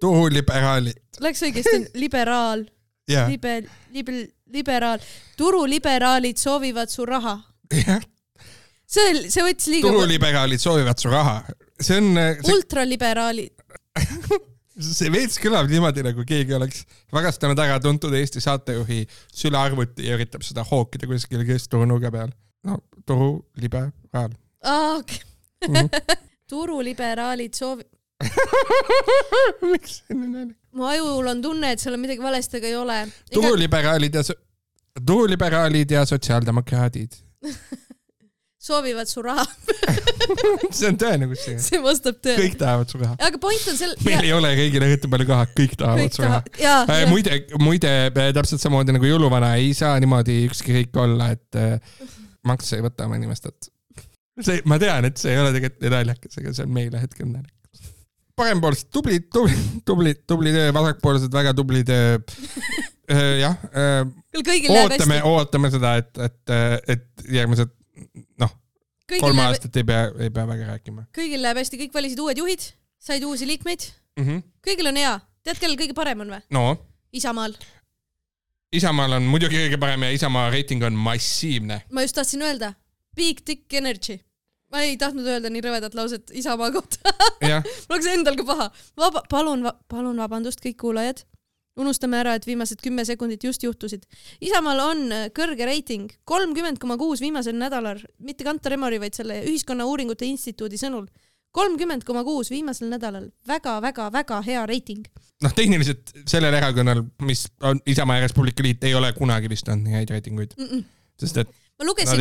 turuliberaalid. läks õigesti, liberaal jah, libe, libe, liberaal, turuliberaalid soovivad su raha. jah, see, see võttis liiga. turuliberaalid soovivad su raha. see on, ultraliberaalid, *laughs* see veits kõlab niimoodi, nagu keegi oleks varastanud ära tuntud Eesti saatejuhi sülearvuti ja üritab seda hookida kuskil keskturunurga peal. no turuliberaal. aa okei Mhm. *laughs* turuliberaalid soovi-, *laughs* miks nii nali? mu ajul on tunne, et seal on midagi valesti, aga ei ole. turuliberaalid ja, turuliberaalid ja sotsiaaldemokraadid. *laughs* soovivad su raha, *laughs* see on kusjuures. see vastab tõele. kõik tahavad su raha. aga point on sel-. meil ei ole kõigil eriti palju raha, kõik tahavad kõik su raha. jaa, Äh, muide, muide äh, täpselt samamoodi nagu jõuluvana ei saa niimoodi ükski riik olla, et äh, makse ei võta oma inimestelt. see, ma tean, et see ei ole tegelikult naljakas, aga see on meile hetkel naljakas. parempoolsed, tublid, tublid, tublid, tubli töö, vasakpoolsed, väga tubli töö. *laughs* jah, küll kõigil läheb ootame ootame seda, et, et, et järgmised noh, kolm läheb, aastat ei pea, ei pea väga rääkima kõigil läheb hästi, kõik valisid uued juhid, said uusi liikmeid, mm. -hmm. kõigil on hea. tead, kellel kõige parem on või? no Isamaal. Isamaal on muidugi kõige parem ja Isamaa reiting on massiivne. ma just tahtsin öelda, big dick energy. Ma ei tahtnud öelda nii rõvedat lauset Isamaa kohta *laughs* mul hakkas endal ka paha. vaba, palun va,, palun vabandust, kõik kuulajad. unustame ära, et viimased kümme sekundit just juhtusid. Isamaal on äh, kõrge reiting, kolmkümmend koma kuus viimasel nädalal, mitte Kantar Emori, vaid selle Ühiskonnauuringute Instituudi sõnul. kolmkümmend koma kuus viimasel nädalal väga,, väga-väga-väga hea reiting. noh, tehniliselt sellel erakonnal, mis on Isamaa ja Res Publica Liit, ei ole kunagi vist olnud nii häid reitinguid, Mm -mm. sest et ma lugesin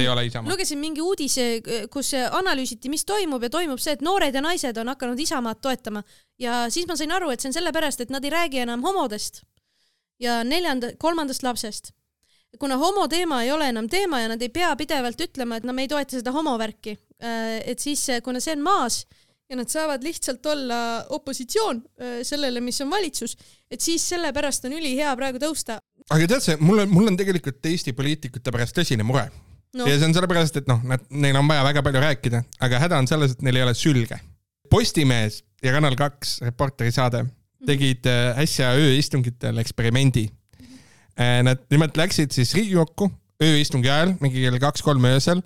lugesin mingi uudise, kus analüüsiti, mis toimub ja toimub see, et noored ja naised on hakanud Isamaad toetama ja siis ma sain aru, et see on sellepärast, et nad ei räägi enam homodest ja neljanda, kolmandast lapsest. kuna homoteema ei ole enam teema ja nad ei pea pidevalt ütlema, et no me ei toeta seda homovärki, et siis kuna see on maas ja nad saavad lihtsalt olla opositsioon äh, sellele, mis on valitsus, et siis sellepärast on ülihea praegu tõusta. Aga tead sa, mul on, mul on tegelikult Eesti poliitikute pärast tõsine mure no ja see on sellepärast, et noh, nad, neil on vaja väga palju rääkida, aga häda on selles, et neil ei ole sülge. Postimees ja Kanal kaks Reporteri saade tegid äh, äsja ööistungitel eksperimendi. Nad nimelt läksid siis Riigikokku ööistungi ajal, mingi kell kaks-kolm öösel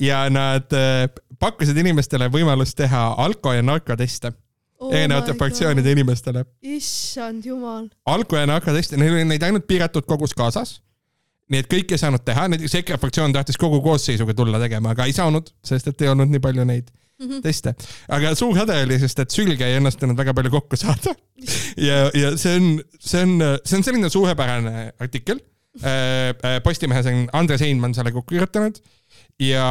ja nad äh, pakkusid inimestele võimalust teha alko- ja narkoteste oh erinevate fraktsioonide inimestele. issand jumal. ja narkoteste, neil oli neid ainult piiratud kogus kaasas. nii et kõik ei saanud teha, näiteks EKRE fraktsioon tahtis kogu koosseisuga tulla tegema, aga ei saanud, sest et ei olnud nii palju neid Mhm. teste. aga suur häda oli, sest et sülge ei õnnestunud väga palju kokku saada. *laughs* ja, ja see on, see on, see on selline suurepärane artikkel. Postimehes on Andres Heinman selle kokku kirjutanud ja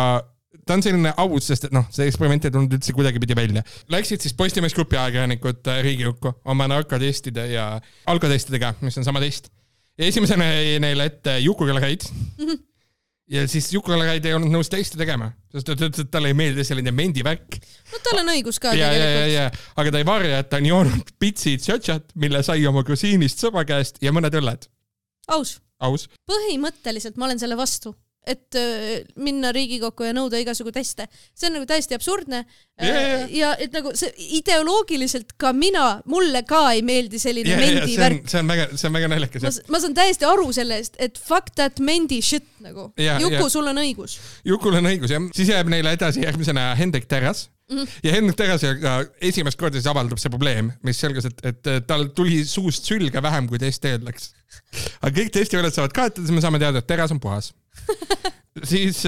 ta on selline aus, sest et noh, see eksperiment ei tulnud üldse kuidagipidi välja. Läksid siis Postimees Grupi ajakirjanikud äh, Riigikokku oma narkotestide ja alkotestidega, mis on sama test. ja esimesena jäi neile ette Juku-Kellakäid. *laughs* ja siis Juku-Kellakäid ei olnud nõus testi tegema, sest ta ütles, et talle ei meeldi selline mendivärk. no tal on õigus ka tegelikult. aga ta ei varja, et ta on joonud pitsid tšotšat, mille sai oma grusiinist sõbra käest ja mõned õlled. aus, aus. põhimõtteliselt ma olen selle vastu, et öö, minna Riigikokku ja nõuda igasugu teste. see on nagu täiesti absurdne. Ja, ja, ja. et nagu see ideoloogiliselt ka mina, mulle ka ei meeldi selline ja see on mendivärk., see on väga, see on väga naljakas ma, saan täiesti aru sellest, et fuck that mendi shit nagu. Ja, Juku ja., sul on õigus. Jukul on õigus jah, siis jääb neile edasi järgmisena Hendrik Terras mm. -hmm. ja Hendrik Terrasega esimest korda siis avaldub see probleem, mis selgus, et, et tal tuli suust sülge vähem, kui test eeldaks. aga kõik testiväljad saavad kaetud, siis me saame teada, et Terras on puhas. *laughs* siis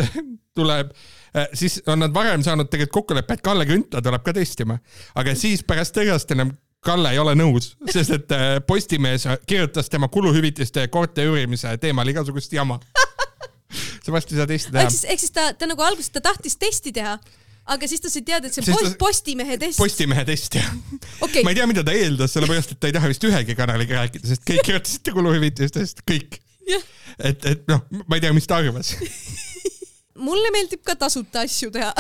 tuleb, siis on nad varem saanud tegelikult kokkuleppe, et Kalle Grünthal tuleb ka testima, aga siis pärast Terrast enam Kalle ei ole nõus, sest et äh, Postimees kirjutas tema kuluhüvitiste koorte üürimise teemal igasugust jama. seepärast ei saa testi teha ehk. siis, ehk siis ta, ta nagu alguses ta tahtis testi teha, aga siis ta sai teada, et see on ta- post, Postimehe test. Postimehe test jah. okei ma ei tea, mida ta eeldas, sellepärast et ta ei taha vist ühegi kanaliga rääkida, sest kõik kirjutasid ta kuluhüvitistest, kõik. Et, et noh, ma ei tea, mis ta arvas. *laughs* mulle meeldib ka tasuta asju teha *laughs*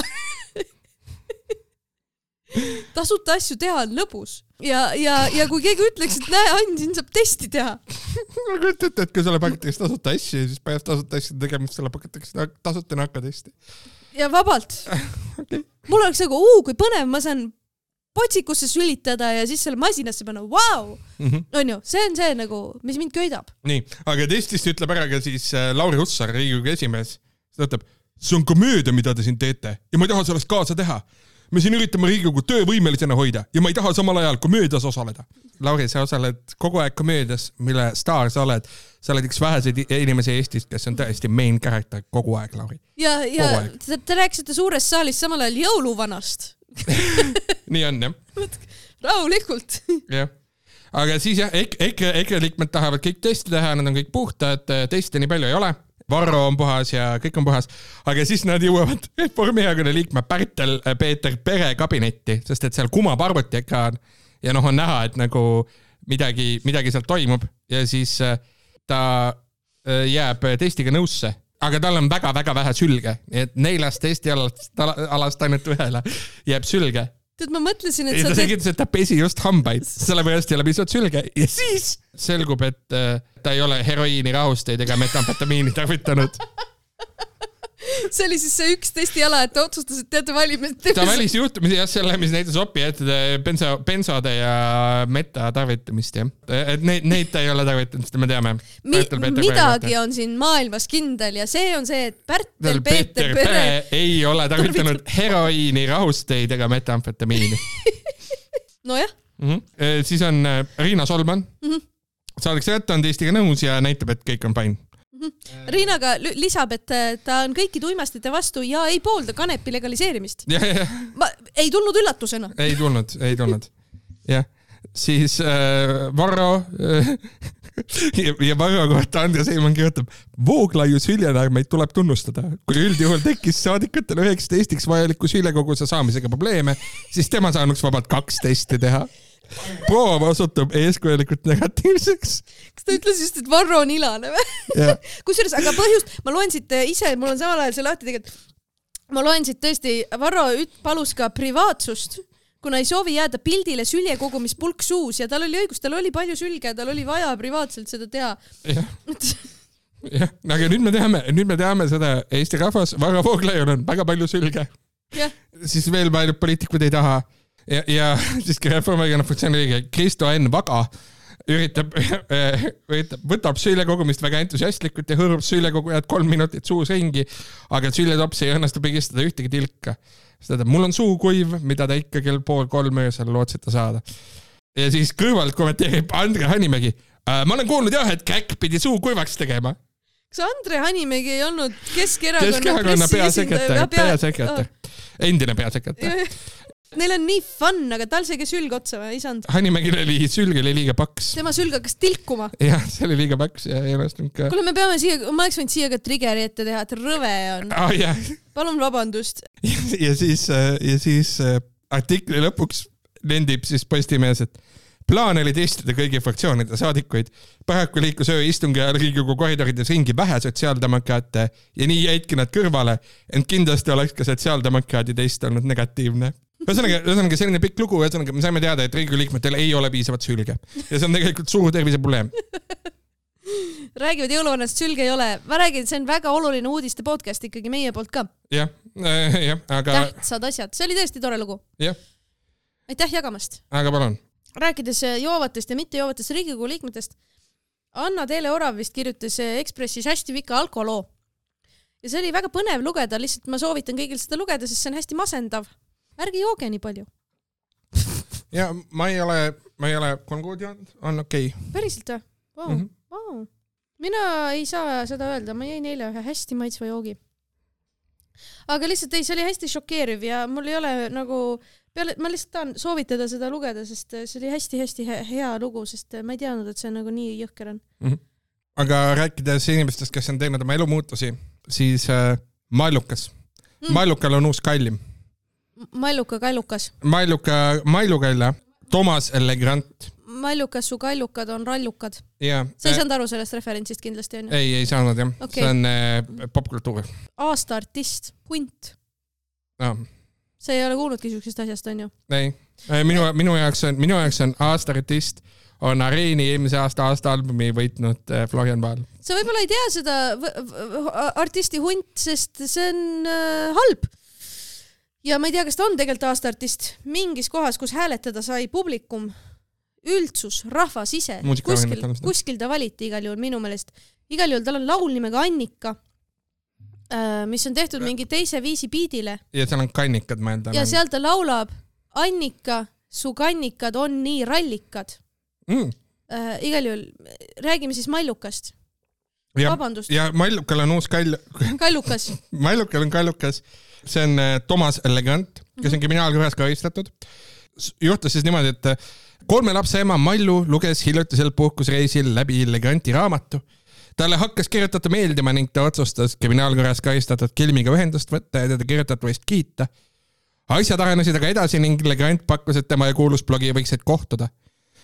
tasuta asju teha on lõbus ja, ja, ja kui keegi ütleks, et näe, Ain, siin saab testi teha, ma kujutan ette, et kui sulle pakutakse tasuta asju ja siis pärast tasuta asjade tegemist sulle pakutakse tasuta nakatesti. ja vabalt. *laughs* okei, mul oleks nagu, uu kui põnev, ma saan potsikusse sülitada ja siis selle masinasse panna, vau, onju, see on see nagu, mis mind köidab. nii, aga testist ütleb ära ka siis äh, Lauri Hussar, Riigikogu esimees. ta ütleb, see on komöödia, mida te siin teete ja ma ei taha sellest kaasa teha. me siin üritame Riigikogu töövõimelisena hoida ja ma ei taha samal ajal komöödias osaleda. Lauri, sa osaled kogu aeg komöödias, mille staar sa oled. sa oled üks väheseid inimesi Eestis, kes on tõesti main character kogu aeg, Lauri. ja, ja te, te rääkisite suures saalis samal ajal jõuluvanast. *laughs* nii on jah, rahulikult. *laughs* jah. aga siis jah, EKRE, EKRE liikmed tahavad kõik testi teha, nad on kõik puhtad, teste nii palju ei ole. Varro on puhas ja kõik on puhas, aga siis nad jõuavad *laughs* Reformierakonna liikme Pärtel-Peeter Pere kabinetti, sest et seal kumab arvutiekraan ja noh, on näha, et nagu midagi, midagi seal toimub ja siis äh, ta äh, jääb testiga nõusse, aga tal on väga-väga vähe sülge, et neljast testi alast, alast ainult ühele jääb sülge. Tead, ma mõtlesin, et ja sa ta teed, selgitas, et ta pesi just hambaid, sellepärast ei ole piisavalt sülge. Ja siis selgub, et äh, ta ei ole heroiini, rahusteid ega metamfetamiini tarvitanud. *laughs* see oli siis see üks testiala, et ta otsustas, et teate, valime. ta valis juhtumisi jah selle, mis näitas opiaatide benso, bensode ja meta tarvitamist jah. et neid, neid ta ei ole tarvitanud, seda me teame. Mi, midagi on siin maailmas kindel ja see on see, et Pärtel Peeter Peeter Pere ei ole tarvitanud heroiini, rahusteid ega metamfetamiini *laughs* nojah, mm. -hmm. siis on äh, Riina Solman mm. -hmm. saadakse kätte, on testiga nõus ja näitab, et kõik on fine. Riinaga lü- lisab, et äh, ta on kõikide uimastite vastu ja ei poolda kanepi legaliseerimist. ma, ei tulnud üllatusena. ei tulnud, ei tulnud. jah, siis äh, Varro äh, ja, ja Varro kohta Andres Eimann kirjutab, Vooglaiu süljenäärmeid tuleb tunnustada. kui üldjuhul tekkis saadikutel üheks testiks vajaliku süljakoguse saamisega probleeme, siis tema saanuks vabalt kaks testi teha. Proov osutub eeskujulikult negatiivseks. kas ta ütles just, et Varro on ilane või? *laughs* kusjuures, aga põhjust, ma loen siit äh, ise, mul on samal ajal see lahti tegelikult. ma loen siit tõesti, Varro palus ka privaatsust, kuna ei soovi jääda pildile süljekogumispulk suus ja tal oli õigus, tal oli palju sülge, tal oli vaja privaatselt seda teha. jah, *laughs* aga nüüd me teame, nüüd me teame seda, Eesti rahvas, Varro Vooglaiul on väga palju sülge. siis veel paljud poliitikud ei taha ja, ja *laughs* siis ka Reformierakonna fraktsiooni liige Kristo Enn Vaga üritab, *laughs* üritab, võtab süülekogumist väga entusiastlikult ja hõõrub süülekogujad kolm minutit suus ringi, aga süületops ei õnnestu pigistada ühtegi tilka. siis ta ütleb, mul on suu kuiv, mida te ikka kell pool kolm öösel lootsite saada. ja siis kõrvalt kommenteerib Andre Hanimägi. ma olen kuulnud jah, et käkk pidi suu kuivaks tegema. kas Andre Hanimägi ei olnud Keskerakonna, Keskerakonna peasekretär, peasekretär, endine peasekretär. Neil on nii fun, aga tal sai ka sülg otsa või, ei saanud? Hanimägil oli, sülg oli liiga paks. tema sülg hakkas tilkuma. jah, see oli liiga paks ja ei õnnestunud ka. kuule, me peame siia, ma oleks võinud siia ka trigger'i ette teha, et rõve on. aa jah, palun vabandust. ja siis, ja siis äh, artikli lõpuks nendib siis Postimehes, et plaan oli testida kõigi fraktsioonide saadikuid. paraku liikus ööistungi ajal Riigikogu koridorides ringi vähe sotsiaaldemokraate ja nii jäidki nad kõrvale, ent kindlasti oleks ka sotsiaaldemokraadi test olnud negatiivne ühesõnaga, ühesõnaga selline pikk lugu, ühesõnaga me saime teada, et Riigikogu liikmetel ei ole piisavat sülge ja see on tegelikult suur terviseprobleem. *laughs* räägivad jõuluvanast, sülge ei ole. ma räägin, see on väga oluline uudiste podcast ikkagi meie poolt ka. jah, jah, aga tähtsad asjad, see oli tõesti tore lugu. jah, aitäh jagamast. aga palun. rääkides äh, joovatest ja mittejoovatest Riigikogu liikmetest, Anna Teele Orav vist kirjutas äh, Ekspressis hästi pika alkoloo. ja see oli väga põnev lugeda, lihtsalt ma soovitan kõigil seda lugeda, sest see on hästi masendav. Ärge jooge nii palju. *laughs* ja ma ei ole, ma ei ole kolm kuud joonud, on okei okay.. päriselt või? Vau, Mhm. vau. mina ei saa seda öelda, ma jõin eile ühe hästi maitsva joogi. aga lihtsalt ei, see oli hästi šokeeriv ja mul ei ole nagu peale, ma lihtsalt tahan soovitada seda lugeda, sest see oli hästi-hästi he- hea lugu, sest ma ei teadnud, et see nagu nii jõhker on. aga rääkides inimestest, kes on teinud oma elumuutusi, siis äh, Mallukas mm., Mallukal on uus kallim. Malluka kallukas. Malluka, Mallukalla, Toomas Legrand. mallukas, su kallukad on rallukad. sa ei saanud aru sellest referentsist kindlasti onju? ei, ei saanud jah okay., see on äh, popkultuur aastaartist, hunt, no,. sa ei ole kuulnudki siuksest asjast onju? ei, minu, minu jaoks on, minu jaoks on aastaartist on Areeni eelmise aasta aastaalbumi võitnud äh, Florian Paal. sa võib-olla ei tea seda artisti hunt, sest see on äh, halb. Ja ma ei tea, kas ta on tegelikult aastaartist, mingis kohas, kus hääletada sai publikum, üldsus, rahvas ise, kuskil kuskil ta valiti igal juhul minu meelest. igal juhul tal on laul nimega Annika, mis on tehtud mingi teise viisi biidile ja seal on kannikad, ma eeldan. ja seal ta laulab Annika, su kannikad on nii rallikad. mm.. äh, igal juhul räägime siis Mallukast. ja, vabandust, ja Mallukal on uus kall, Kallukas. Mallukal on kallukas, *laughs* see on äh, Toomas Elegant, kes on kriminaalkorras karistatud. juhtus siis niimoodi, et äh, kolme lapse ema Mallu luges hiljutisel puhkusreisil läbi Eleganti raamatu. talle hakkas kirjutatu meeldima ning ta otsustas kriminaalkorras karistatud Kelmiga ühendust võtta ja teda kirjutatu eest kiita. asjad arenesid aga edasi ning Elegant pakkus, et tema ja kuulus blogija võiksid kohtuda.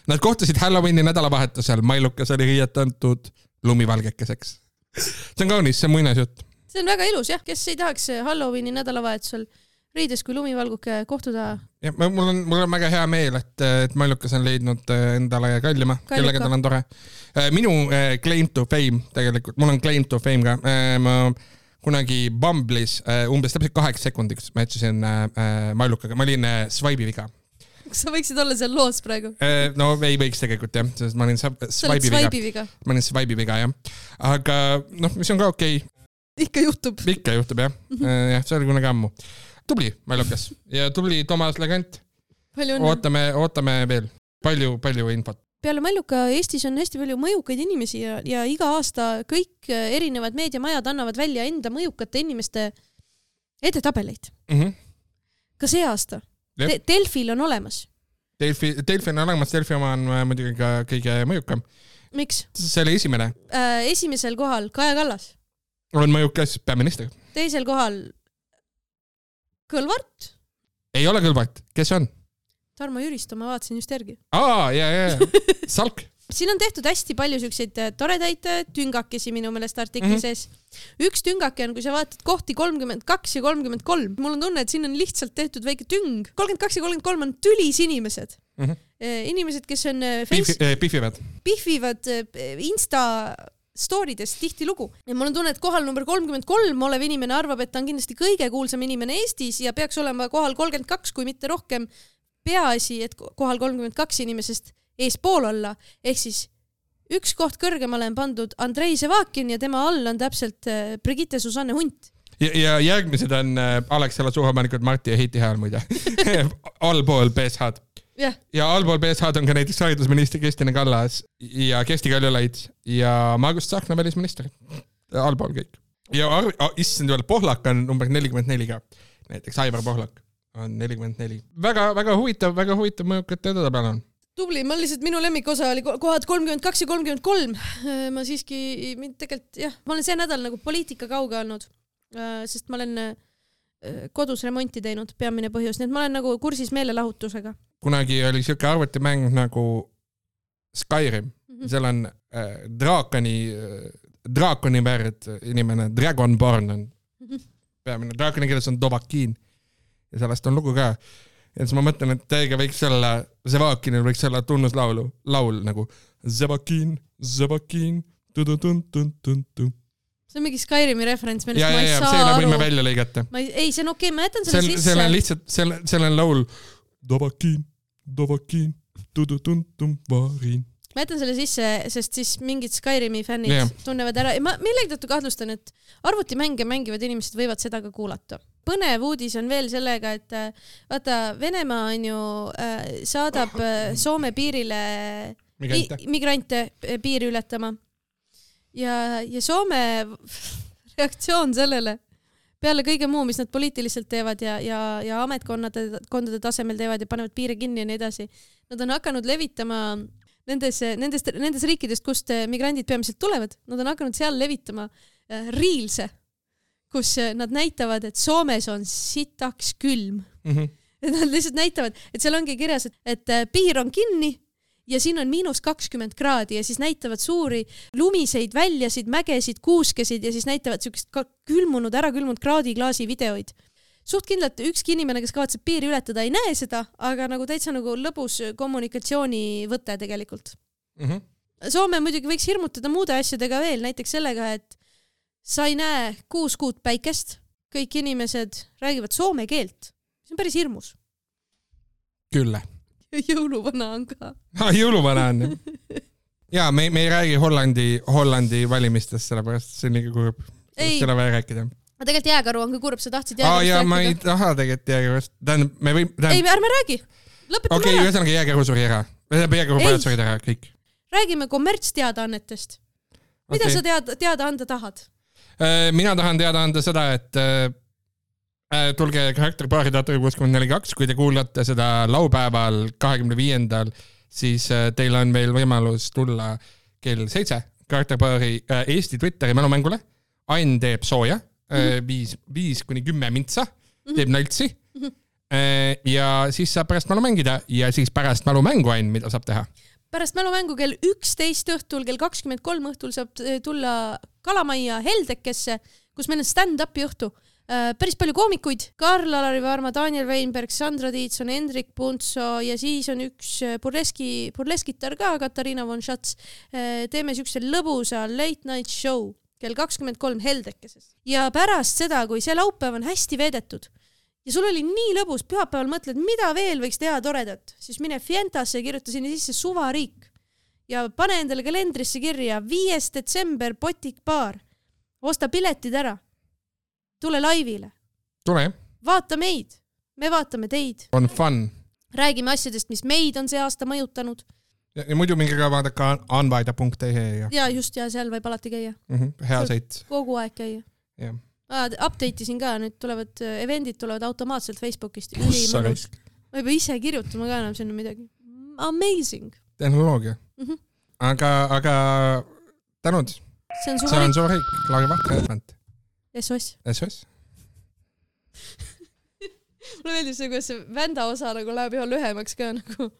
Nad kohtusid Halloweeni nädalavahetusel, Mallukas oli riietatud lumivalgekeseks. see on kaunis, see on muinasjutt. see on väga ilus jah, kes ei tahaks Halloweeni nädalavahetusel riides kui lumivalguke kohtuda. jah, mul on, mul on väga hea meel, et, et Mallukas on leidnud äh, endale kallima, kellega tal on tore. minu claim to fame tegelikult, mul on claim to fame ka, ma kunagi Bumble'is umbes täpselt kaheks sekundiks match isin Mallukaga, ma olin swipe'i viga kas sa võiksid olla seal loos praegu? äh,. no ei võiks tegelikult jah, sest ma olin swipe'i viga, ma olin swipe'i viga jah, aga noh, mis on ka okei okay., ikka juhtub. ikka juhtub jah, jah, see oli kunagi ammu. tubli Mallukas ja tubli Toomas Legant, ootame, ootame veel palju, palju infot. peale Malluka Eestis on hästi palju mõjukaid inimesi ja, ja iga aasta kõik äh, erinevad meediamajad annavad välja enda mõjukate inimeste edetabeleid. mm. -hmm. ka see aasta De. Delfil on olemas. Delfi, Delfi on olemas, Delfi oma on äh, muidugi ka kõige mõjukam. miks? see oli esimene, esimesel kohal Kaja Kallas, on mõjukas peaminister. teisel kohal Kõlvart, ei ole Kõlvart, kes on? Tarmo Jüristo, ma vaatasin just järgi. aa, ja, ja, ja, Salk. Siin on tehtud hästi palju siukseid äh, toredaid äh, tüngakesi minu meelest artikli mm. -hmm. sees. üks tüngake on, kui sa vaatad kohti kolmkümmend kaks ja kolmkümmend kolm, mul on tunne, et siin on lihtsalt tehtud väike tüng. kolmkümmend kaks ja kolmkümmend kolm on tülis inimesed mm. -hmm. inimesed, kes on face, pihvivad. pihvivad äh, Insta story des tihtilugu ja mul on tunne, et kohal number kolmkümmend kolm olev inimene arvab, et ta on kindlasti kõige kuulsam inimene Eestis ja peaks olema kohal kolmkümmend kaks, kui mitte rohkem. peaasi, et ko- kohal kolmkümmend kaks inimesest eespool olla, ehk siis üks koht kõrgemale on pandud Andrei Sevakin ja tema all on täpselt äh, Brigitte Susanne Hunt. ja, ja järgmised on äh, Alexela suuomanikud Marti ja Heiti hääl muide. *laughs* allpool BSH-d. jah, ja allpool BSH-d on ka näiteks haridusminister Kristina Kallas ja Kersti Kaljulaid ja Margus Tsahkna välisminister. allpool kõik. ja arv-, issand jumal, Pohlak on number nelikümmend neli ka. näiteks Aivar Pohlak on nelikümmend neli. väga, väga huvitav, väga huvitav mõjukate edetabel on. tubli, ma lihtsalt, minu lemmikosa oli ko- kohad kolmkümmend kaks ja kolmkümmend kolm. ma siiski, mind tegelikult jah, ma olen see nädal nagu poliitika kauge olnud, sest ma olen äh, kodus remonti teinud, peamine põhjus, nii et ma olen nagu kursis meelelahutusega. kunagi oli siuke arvutimäng nagu Skyrim, seal on äh, draakoni äh,, draakoni väärt inimene, Dragonborn on peamine, draakoni keeles on Dovahkiin ja sellest on lugu ka. Ja siis ma mõtlen, et täiega võiks olla, Zevakinil võiks olla tunnuslaulu, laul nagu Zevakin, Zevakin, tu-tu-tun-tun-tun-tun. see on mingi Skyrimi referents, millest ja, ma ei ja saa selle võime aru. välja lõigata. ma ei, ei, see on okei okay,, ma jätan selle on, seal on sisse. lihtsalt, seal, seal on laul Dovahkiin, Dovahkiin, tu-tu-tun-tun, varin. ma jätan selle sisse, sest siis mingid Skyrimi fännid yeah. tunnevad ära ja ma millegi tõttu kahtlustan, et arvutimänge mängivad inimesed võivad seda ka kuulata. Põnev uudis on veel sellega, et äh, vaata, Venemaa on ju äh,, saadab äh, Soome piirile migrante. i- migrante äh, piiri ületama. ja, ja Soome *laughs* reaktsioon sellele peale kõige muu, mis nad poliitiliselt teevad ja, ja, ja ametkonnade, kondade tasemel teevad ja panevad piire kinni ja nii edasi. Nad on hakanud levitama nendes, nendest, nendest riikidest, kust migrandid peamiselt tulevad, nad on hakanud seal levitama reels'e, kus eh, nad näitavad, et Soomes on sitaks külm. Mhm. et *laughs* nad lihtsalt näitavad, et seal ongi kirjas, et, et eh, piir on kinni ja siin on miinus kakskümmend kraadi ja siis näitavad suuri lumiseid väljasid, mägesid, kuuskesid ja siis näitavad siukest külmunud, ära külmunud kraadiklaasi videoid. suht kindlalt ükski inimene, kes kavatseb piiri ületada, ei näe seda, aga nagu täitsa nagu lõbus kommunikatsioonivõte tegelikult mm. -hmm. Soome muidugi võiks hirmutada muude asjadega veel, näiteks sellega, et sa ei näe kuus kuud päikest, kõik inimesed räägivad soome keelt, see on päris hirmus. küll jõuluvana on ka ah,. jõuluvana on jah. ja me, me ei räägi Hollandi, Hollandi valimistest, sellepärast see on liiga kurb. ei ole vaja rääkida. aga tegelikult jääkaru on ka kurb, sa tahtsid jääkarust rääkida. ma ei taha tegelikult jääkarust, tähendab, me võime tähendab.... ei, ärme räägi. lõpetame okay, ära. okei, ühesõnaga jääkaru suri ära. tähendab, jääkaru pojad surid ära, kõik. räägime kommertsteadaannetest. mida okay. sa teada, teada anda tahad? Äh, mina tahan teada anda seda, et äh, Äh, tulge karakteripaari Taatori kuuskümmend neli kaks, kui te kuulate seda laupäeval, kahekümne viiendal, siis äh, teil on veel võimalus tulla kell seitse karakteripaari äh, Eesti Twitteri mälumängule. Ain teeb sooja mm, -hmm. viis, viis kuni kümme mintsa, mhm. teeb naltsi mm. -hmm. ja siis saab pärast mälu mängida ja siis pärast mälumängu, Ain, mida saab teha? Pärast mälumängu kell üksteist õhtul, kell kakskümmend kolm õhtul saab tulla Kalamajja Heldekesse, kus meil on stand-up'i õhtu. Äh, päris palju koomikuid, Karl-Alari Varma, Daniel Weinberg, Sandra Tiitson, Hendrik Puntso ja siis on üks äh, burleski, burleskitar ka, Katariina von Schatz. Äh, teeme siukse lõbusa late night show kell kakskümmend kolm Heldekeses. Ja pärast seda, kui see laupäev on hästi veedetud ja sul oli nii lõbus, pühapäeval mõtled, mida veel võiks teha toredat, siis mine Fientasse ja kirjuta sinna sisse suvariik ja pane endale kalendrisse kirja viies detsember Botik baar. osta piletid ära tule laivile. tule vaata meid, me vaatame teid. on fun. räägime asjadest, mis meid on see aasta mõjutanud. ja, ja muidu minge ka vaadake anvaida.ee ja. ja just ja seal võib alati käia mm. -hmm, hea sõit. kogu aeg käia. jah. Update isin ka, nüüd tulevad äh, event'id tulevad automaatselt Facebookist. ma ei pea ise kirjutama ka enam sinna midagi. Amazing. tehnoloogia mm. -hmm. aga, aga tänud. see on suur riik, Lauri Vahtre Edmund SOS. SOS *laughs* mulle meeldib see, kuidas see vända osa nagu läheb üha lühemaks ka nagu